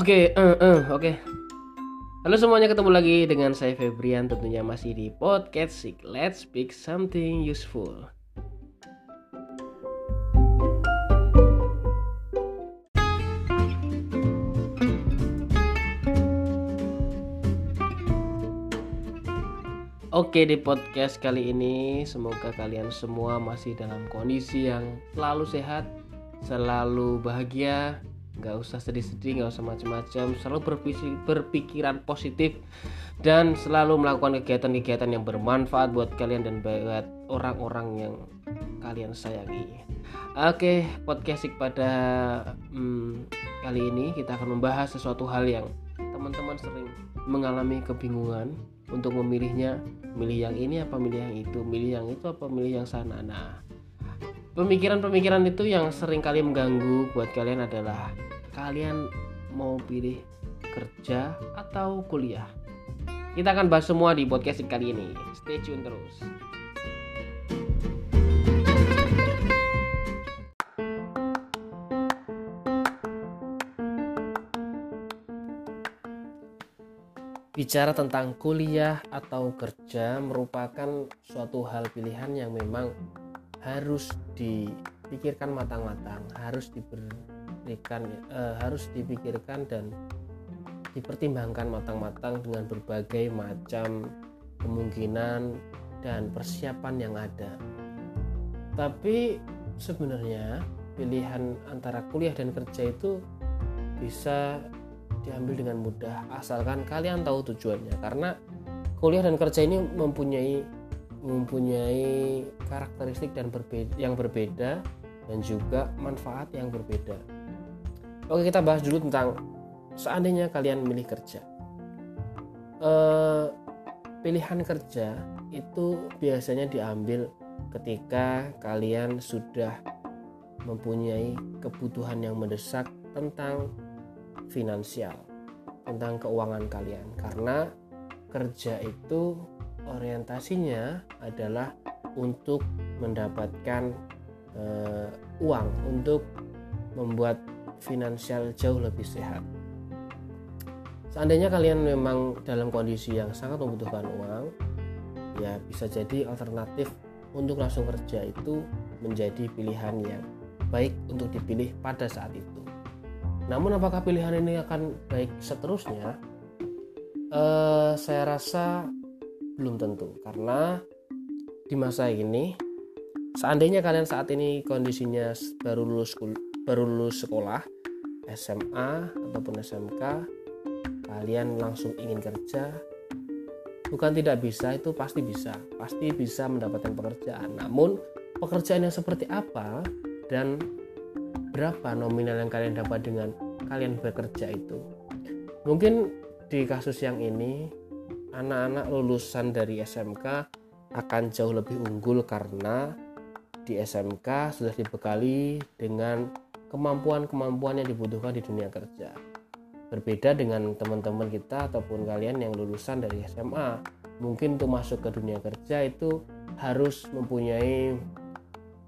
Oke, eh, eh, oke. Halo semuanya, ketemu lagi dengan saya Febrian tentunya masih di podcast Sik. Let's speak something useful. Oke di podcast kali ini semoga kalian semua masih dalam kondisi yang selalu sehat, selalu bahagia, nggak usah sedih-sedih, nggak usah macam-macam, selalu berpikir, berpikiran positif dan selalu melakukan kegiatan-kegiatan yang bermanfaat buat kalian dan buat orang-orang yang kalian sayangi. Oke, podcast pada hmm, kali ini kita akan membahas sesuatu hal yang teman-teman sering mengalami kebingungan untuk memilihnya. Milih yang ini apa milih yang itu? Milih yang itu apa milih yang sana? Nah pemikiran-pemikiran itu yang sering kali mengganggu buat kalian adalah kalian mau pilih kerja atau kuliah. Kita akan bahas semua di podcast kali ini. Stay tune terus. Bicara tentang kuliah atau kerja merupakan suatu hal pilihan yang memang harus dipikirkan matang-matang, harus diberikan eh, harus dipikirkan dan dipertimbangkan matang-matang dengan berbagai macam kemungkinan dan persiapan yang ada. Tapi sebenarnya pilihan antara kuliah dan kerja itu bisa diambil dengan mudah asalkan kalian tahu tujuannya karena kuliah dan kerja ini mempunyai mempunyai karakteristik dan berbeda yang berbeda dan juga manfaat yang berbeda. Oke kita bahas dulu tentang seandainya kalian milih kerja. E, pilihan kerja itu biasanya diambil ketika kalian sudah mempunyai kebutuhan yang mendesak tentang finansial tentang keuangan kalian karena kerja itu orientasinya adalah untuk mendapatkan uh, uang untuk membuat finansial jauh lebih sehat. Seandainya kalian memang dalam kondisi yang sangat membutuhkan uang, ya bisa jadi alternatif untuk langsung kerja itu menjadi pilihan yang baik untuk dipilih pada saat itu. Namun apakah pilihan ini akan baik seterusnya? Uh, saya rasa belum tentu. Karena di masa ini seandainya kalian saat ini kondisinya baru lulus baru lulus sekolah SMA ataupun SMK kalian langsung ingin kerja bukan tidak bisa itu pasti bisa. Pasti bisa mendapatkan pekerjaan. Namun pekerjaan yang seperti apa dan berapa nominal yang kalian dapat dengan kalian bekerja itu? Mungkin di kasus yang ini anak-anak lulusan dari SMK akan jauh lebih unggul karena di SMK sudah dibekali dengan kemampuan-kemampuan yang dibutuhkan di dunia kerja. Berbeda dengan teman-teman kita ataupun kalian yang lulusan dari SMA mungkin untuk masuk ke dunia kerja itu harus mempunyai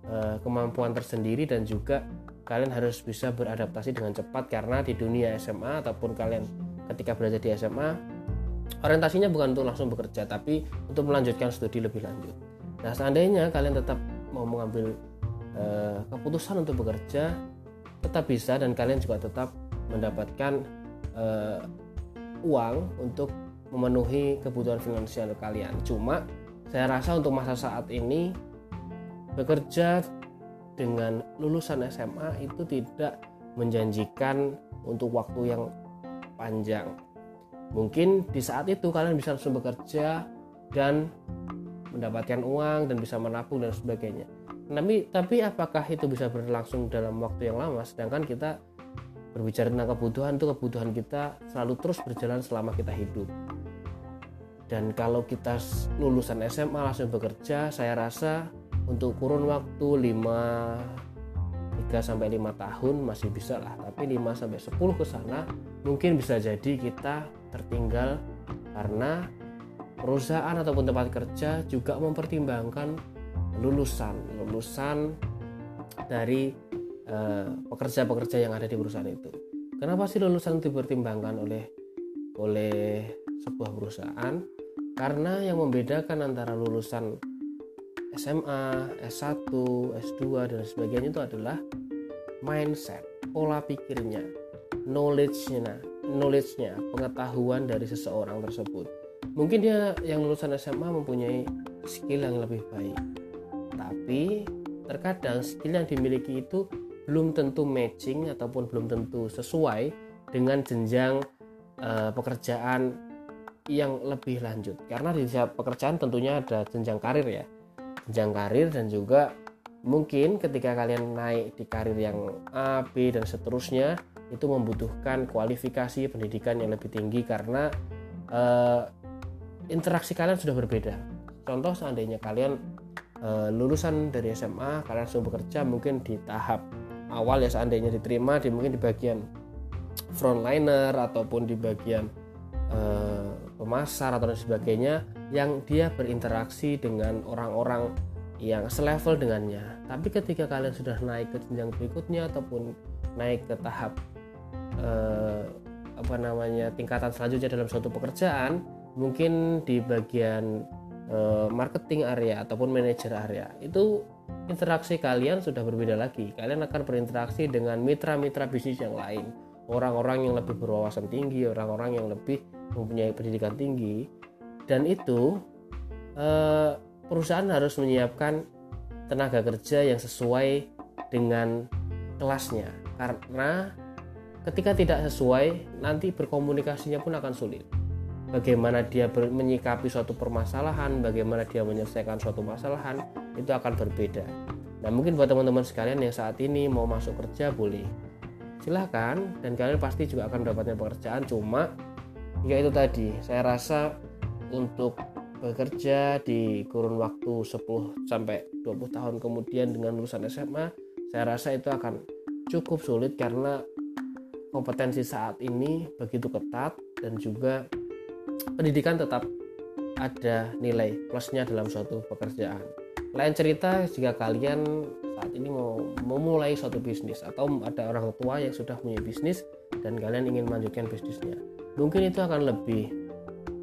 uh, kemampuan tersendiri dan juga kalian harus bisa beradaptasi dengan cepat karena di dunia SMA ataupun kalian ketika berada di SMA orientasinya bukan untuk langsung bekerja tapi untuk melanjutkan studi lebih lanjut. Nah seandainya kalian tetap mau mengambil uh, keputusan untuk bekerja tetap bisa dan kalian juga tetap mendapatkan uh, uang untuk memenuhi kebutuhan finansial kalian. Cuma saya rasa untuk masa saat ini bekerja dengan lulusan SMA itu tidak menjanjikan untuk waktu yang panjang. Mungkin di saat itu kalian bisa langsung bekerja dan mendapatkan uang dan bisa menabung dan sebagainya. Tapi tapi apakah itu bisa berlangsung dalam waktu yang lama sedangkan kita berbicara tentang kebutuhan itu kebutuhan kita selalu terus berjalan selama kita hidup. Dan kalau kita lulusan SMA langsung bekerja, saya rasa untuk kurun waktu 5 3 sampai 5 tahun masih bisa lah tapi 5 sampai 10 ke sana mungkin bisa jadi kita tertinggal karena perusahaan ataupun tempat kerja juga mempertimbangkan lulusan lulusan dari eh, pekerja-pekerja yang ada di perusahaan itu. Kenapa sih lulusan dipertimbangkan oleh oleh sebuah perusahaan? Karena yang membedakan antara lulusan SMA, S1, S2 dan sebagainya itu adalah mindset, pola pikirnya, knowledge-nya, knowledge-nya, pengetahuan dari seseorang tersebut. Mungkin dia yang lulusan SMA mempunyai skill yang lebih baik. Tapi terkadang skill yang dimiliki itu belum tentu matching ataupun belum tentu sesuai dengan jenjang uh, pekerjaan yang lebih lanjut. Karena di setiap pekerjaan tentunya ada jenjang karir ya jenjang karir dan juga mungkin ketika kalian naik di karir yang A, B dan seterusnya itu membutuhkan kualifikasi pendidikan yang lebih tinggi karena uh, interaksi kalian sudah berbeda. Contoh seandainya kalian uh, lulusan dari SMA, kalian sudah bekerja mungkin di tahap awal ya seandainya diterima di mungkin di bagian frontliner ataupun di bagian uh, pemasar atau sebagainya yang dia berinteraksi dengan orang-orang yang selevel dengannya. Tapi ketika kalian sudah naik ke jenjang berikutnya ataupun naik ke tahap eh, apa namanya tingkatan selanjutnya dalam suatu pekerjaan, mungkin di bagian eh, marketing area ataupun manajer area itu interaksi kalian sudah berbeda lagi. Kalian akan berinteraksi dengan mitra-mitra bisnis yang lain, orang-orang yang lebih berwawasan tinggi, orang-orang yang lebih mempunyai pendidikan tinggi. Dan itu eh, perusahaan harus menyiapkan tenaga kerja yang sesuai dengan kelasnya. Karena ketika tidak sesuai nanti berkomunikasinya pun akan sulit. Bagaimana dia menyikapi suatu permasalahan bagaimana dia menyelesaikan suatu masalahan itu akan berbeda. Nah mungkin buat teman-teman sekalian yang saat ini mau masuk kerja boleh. Silahkan dan kalian pasti juga akan mendapatkan pekerjaan. Cuma ya itu tadi saya rasa untuk bekerja di kurun waktu 10 sampai 20 tahun kemudian dengan lulusan SMA saya rasa itu akan cukup sulit karena kompetensi saat ini begitu ketat dan juga pendidikan tetap ada nilai plusnya dalam suatu pekerjaan. Lain cerita jika kalian saat ini mau memulai suatu bisnis atau ada orang tua yang sudah punya bisnis dan kalian ingin melanjutkan bisnisnya. Mungkin itu akan lebih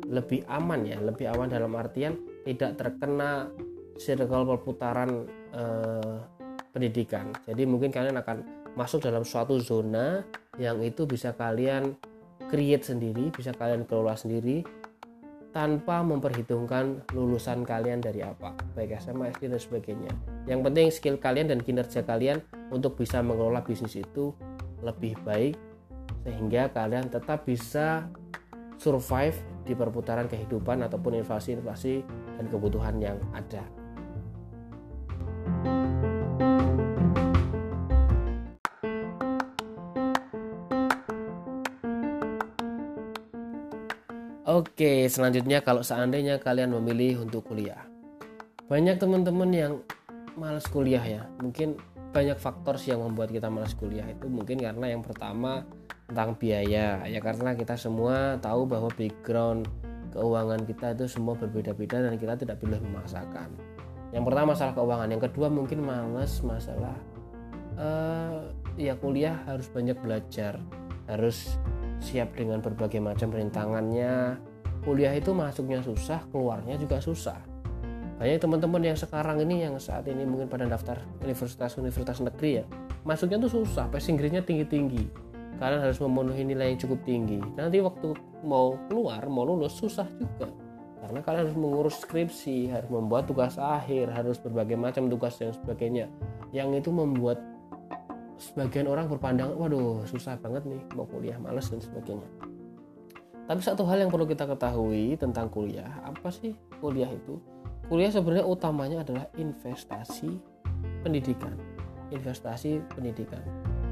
lebih aman ya lebih aman dalam artian tidak terkena circle perputaran eh, pendidikan jadi mungkin kalian akan masuk dalam suatu zona yang itu bisa kalian create sendiri bisa kalian kelola sendiri tanpa memperhitungkan lulusan kalian dari apa baik SMA, SD dan sebagainya yang penting skill kalian dan kinerja kalian untuk bisa mengelola bisnis itu lebih baik sehingga kalian tetap bisa survive di perputaran kehidupan ataupun inflasi-inflasi dan kebutuhan yang ada. Oke, selanjutnya kalau seandainya kalian memilih untuk kuliah. Banyak teman-teman yang malas kuliah ya. Mungkin banyak faktor sih yang membuat kita malas kuliah itu mungkin karena yang pertama tentang biaya. Ya karena kita semua tahu bahwa background keuangan kita itu semua berbeda-beda dan kita tidak boleh memaksakan. Yang pertama masalah keuangan. Yang kedua mungkin males masalah uh, ya kuliah harus banyak belajar. Harus siap dengan berbagai macam rintangannya kuliah itu masuknya susah keluarnya juga susah. Banyak teman-teman yang sekarang ini yang saat ini mungkin pada daftar universitas-universitas negeri ya masuknya tuh susah passing grade-nya tinggi-tinggi. Kalian harus memenuhi nilai yang cukup tinggi. Nanti waktu mau keluar mau lulus susah juga. Karena kalian harus mengurus skripsi harus membuat tugas akhir harus berbagai macam tugas dan sebagainya. Yang itu membuat sebagian orang berpandang waduh susah banget nih mau kuliah males dan sebagainya tapi satu hal yang perlu kita ketahui tentang kuliah apa sih kuliah itu? Kuliah sebenarnya utamanya adalah investasi pendidikan. Investasi pendidikan.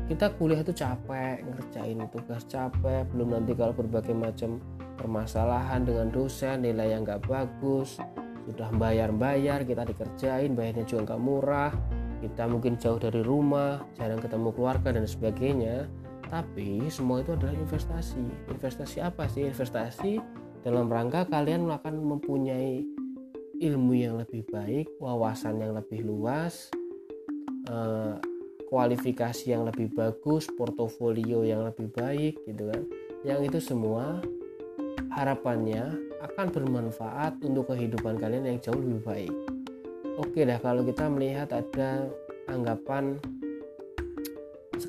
Kita kuliah itu capek ngerjain tugas capek belum nanti kalau berbagai macam permasalahan dengan dosen nilai yang nggak bagus sudah bayar-bayar kita dikerjain bayarnya juga nggak murah kita mungkin jauh dari rumah jarang ketemu keluarga dan sebagainya tapi semua itu adalah investasi investasi apa sih investasi dalam rangka kalian akan mempunyai ilmu yang lebih baik wawasan yang lebih luas eh, kualifikasi yang lebih bagus, portofolio yang lebih baik gitu kan. Yang itu semua harapannya akan bermanfaat untuk kehidupan kalian yang jauh lebih baik. Oke dah kalau kita melihat ada anggapan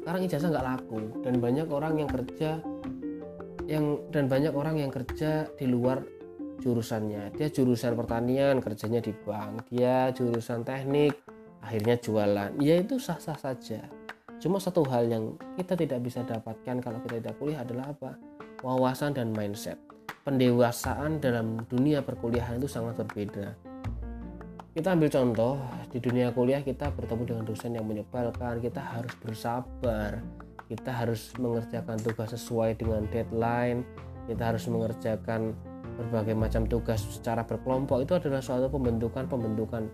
sekarang ijazah nggak laku. Dan banyak orang yang kerja yang dan banyak orang yang kerja di luar jurusannya. Dia jurusan pertanian kerjanya di bank. Dia jurusan teknik akhirnya jualan. Ya itu sah-sah saja. Cuma satu hal yang kita tidak bisa dapatkan kalau kita tidak kuliah adalah apa? Wawasan dan mindset. Pendewasaan dalam dunia perkuliahan itu sangat berbeda kita ambil contoh di dunia kuliah kita bertemu dengan dosen yang menyebalkan. Kita harus bersabar. Kita harus mengerjakan tugas sesuai dengan deadline. Kita harus mengerjakan berbagai macam tugas secara berkelompok. Itu adalah suatu pembentukan pembentukan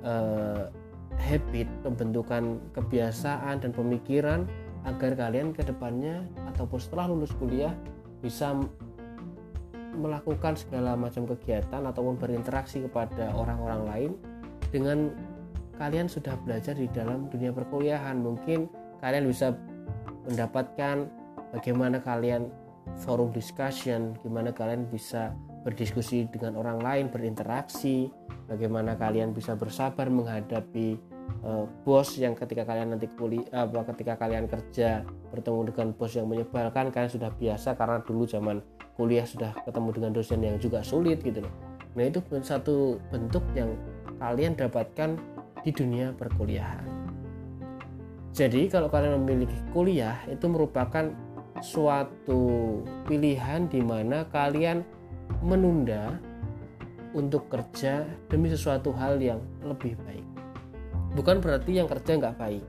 uh, habit pembentukan kebiasaan dan pemikiran agar kalian ke depannya ataupun setelah lulus kuliah bisa melakukan segala macam kegiatan ataupun berinteraksi kepada orang-orang lain dengan kalian sudah belajar di dalam dunia perkuliahan. Mungkin kalian bisa mendapatkan bagaimana kalian forum discussion gimana kalian bisa berdiskusi dengan orang lain berinteraksi bagaimana kalian bisa bersabar menghadapi uh, bos yang ketika kalian nanti kuliah ketika kalian kerja bertemu dengan bos yang menyebalkan kalian sudah biasa karena dulu zaman kuliah sudah ketemu dengan dosen yang juga sulit gitu loh nah itu satu bentuk yang kalian dapatkan di dunia perkuliahan jadi kalau kalian memiliki kuliah itu merupakan suatu pilihan di mana kalian menunda untuk kerja demi sesuatu hal yang lebih baik. Bukan berarti yang kerja nggak baik.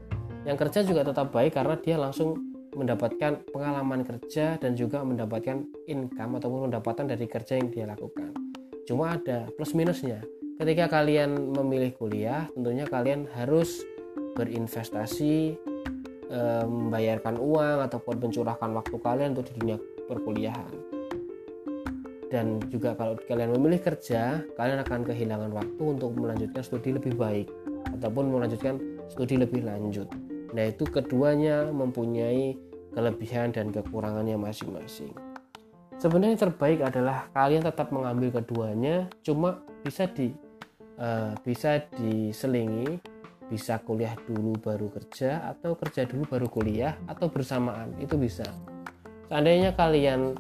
Yang kerja juga tetap baik karena dia langsung mendapatkan pengalaman kerja dan juga mendapatkan income ataupun pendapatan dari kerja yang dia lakukan. Cuma ada plus minusnya. Ketika kalian memilih kuliah, tentunya kalian harus berinvestasi membayarkan uang ataupun mencurahkan waktu kalian untuk di dunia perkuliahan dan juga kalau kalian memilih kerja kalian akan kehilangan waktu untuk melanjutkan studi lebih baik ataupun melanjutkan studi lebih lanjut nah itu keduanya mempunyai kelebihan dan kekurangannya masing-masing. Sebenarnya terbaik adalah kalian tetap mengambil keduanya cuma bisa di uh, bisa diselingi bisa kuliah dulu baru kerja atau kerja dulu baru kuliah atau bersamaan. Itu bisa. Seandainya kalian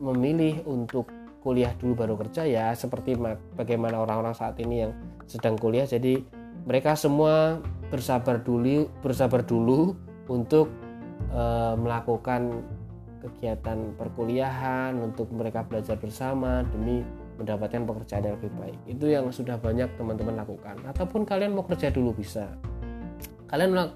memilih untuk kuliah dulu baru kerja ya seperti bagaimana orang-orang saat ini yang sedang kuliah jadi mereka semua bersabar dulu bersabar dulu untuk e, melakukan kegiatan perkuliahan untuk mereka belajar bersama demi mendapatkan pekerjaan yang lebih baik. Itu yang sudah banyak teman-teman lakukan. Ataupun kalian mau kerja dulu bisa. Kalian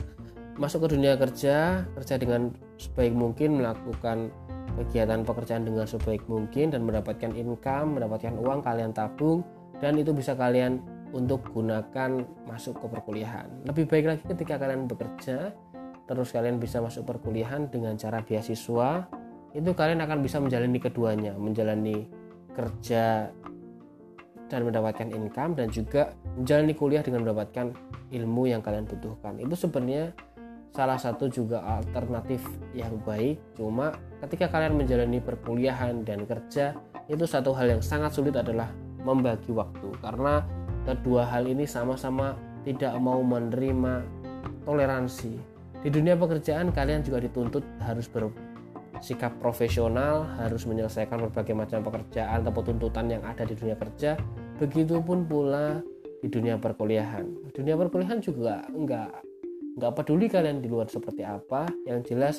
masuk ke dunia kerja kerja dengan sebaik mungkin melakukan kegiatan pekerjaan dengan sebaik mungkin dan mendapatkan income mendapatkan uang kalian tabung dan itu bisa kalian untuk gunakan masuk ke perkuliahan. Lebih baik lagi ketika kalian bekerja terus kalian bisa masuk perkuliahan dengan cara beasiswa itu kalian akan bisa menjalani keduanya menjalani kerja dan mendapatkan income dan juga menjalani kuliah dengan mendapatkan ilmu yang kalian butuhkan. Itu sebenarnya salah satu juga alternatif yang baik cuma ketika kalian menjalani perkuliahan dan kerja itu satu hal yang sangat sulit adalah membagi waktu. Karena kedua hal ini sama-sama tidak mau menerima toleransi. Di dunia pekerjaan kalian juga dituntut harus ber sikap profesional harus menyelesaikan berbagai macam pekerjaan atau tuntutan yang ada di dunia kerja. Begitupun pula di dunia perkuliahan. Dunia perkuliahan juga enggak enggak peduli kalian di luar seperti apa. Yang jelas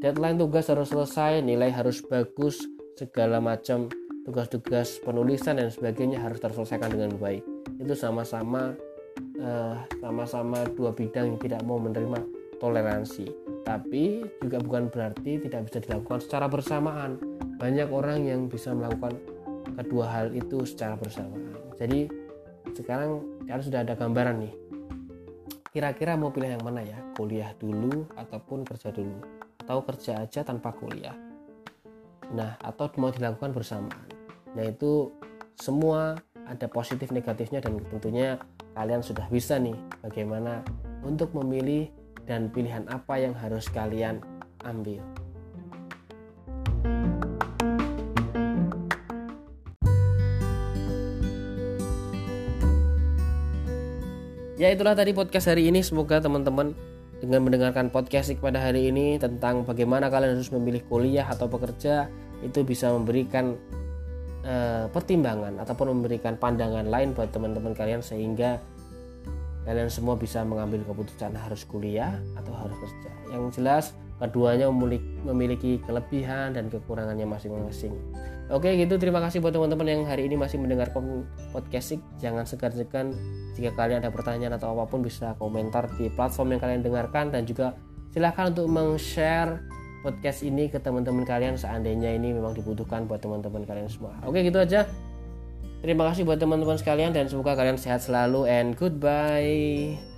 deadline tugas harus selesai nilai harus bagus segala macam tugas-tugas penulisan dan sebagainya harus terselesaikan dengan baik. Itu sama-sama uh, sama-sama dua bidang yang tidak mau menerima toleransi. Tapi juga bukan berarti tidak bisa dilakukan secara bersamaan. Banyak orang yang bisa melakukan kedua hal itu secara bersamaan. Jadi sekarang kalian sudah ada gambaran nih. Kira-kira mau pilih yang mana ya? Kuliah dulu ataupun kerja dulu? Atau kerja aja tanpa kuliah? Nah atau mau dilakukan bersamaan nah itu semua ada positif negatifnya dan tentunya kalian sudah bisa nih bagaimana untuk memilih dan pilihan apa yang harus kalian ambil. Ya itulah tadi podcast hari ini. Semoga teman-teman dengan mendengarkan podcast pada hari ini tentang bagaimana kalian harus memilih kuliah atau bekerja itu bisa memberikan uh, pertimbangan ataupun memberikan pandangan lain buat teman-teman kalian sehingga kalian semua bisa mengambil keputusan harus kuliah atau harus kerja. Yang jelas keduanya memiliki, kelebihan dan kekurangannya masing-masing. Oke gitu terima kasih buat teman-teman yang hari ini masih mendengarkan podcast jangan segan-segan jika kalian ada pertanyaan atau apa pun bisa komentar di platform yang kalian dengarkan dan juga silahkan untuk meng-share podcast ini ke teman-teman kalian seandainya ini memang dibutuhkan buat teman-teman kalian semua. Oke gitu aja. Terima kasih buat teman-teman sekalian dan semoga kalian sehat selalu and goodbye.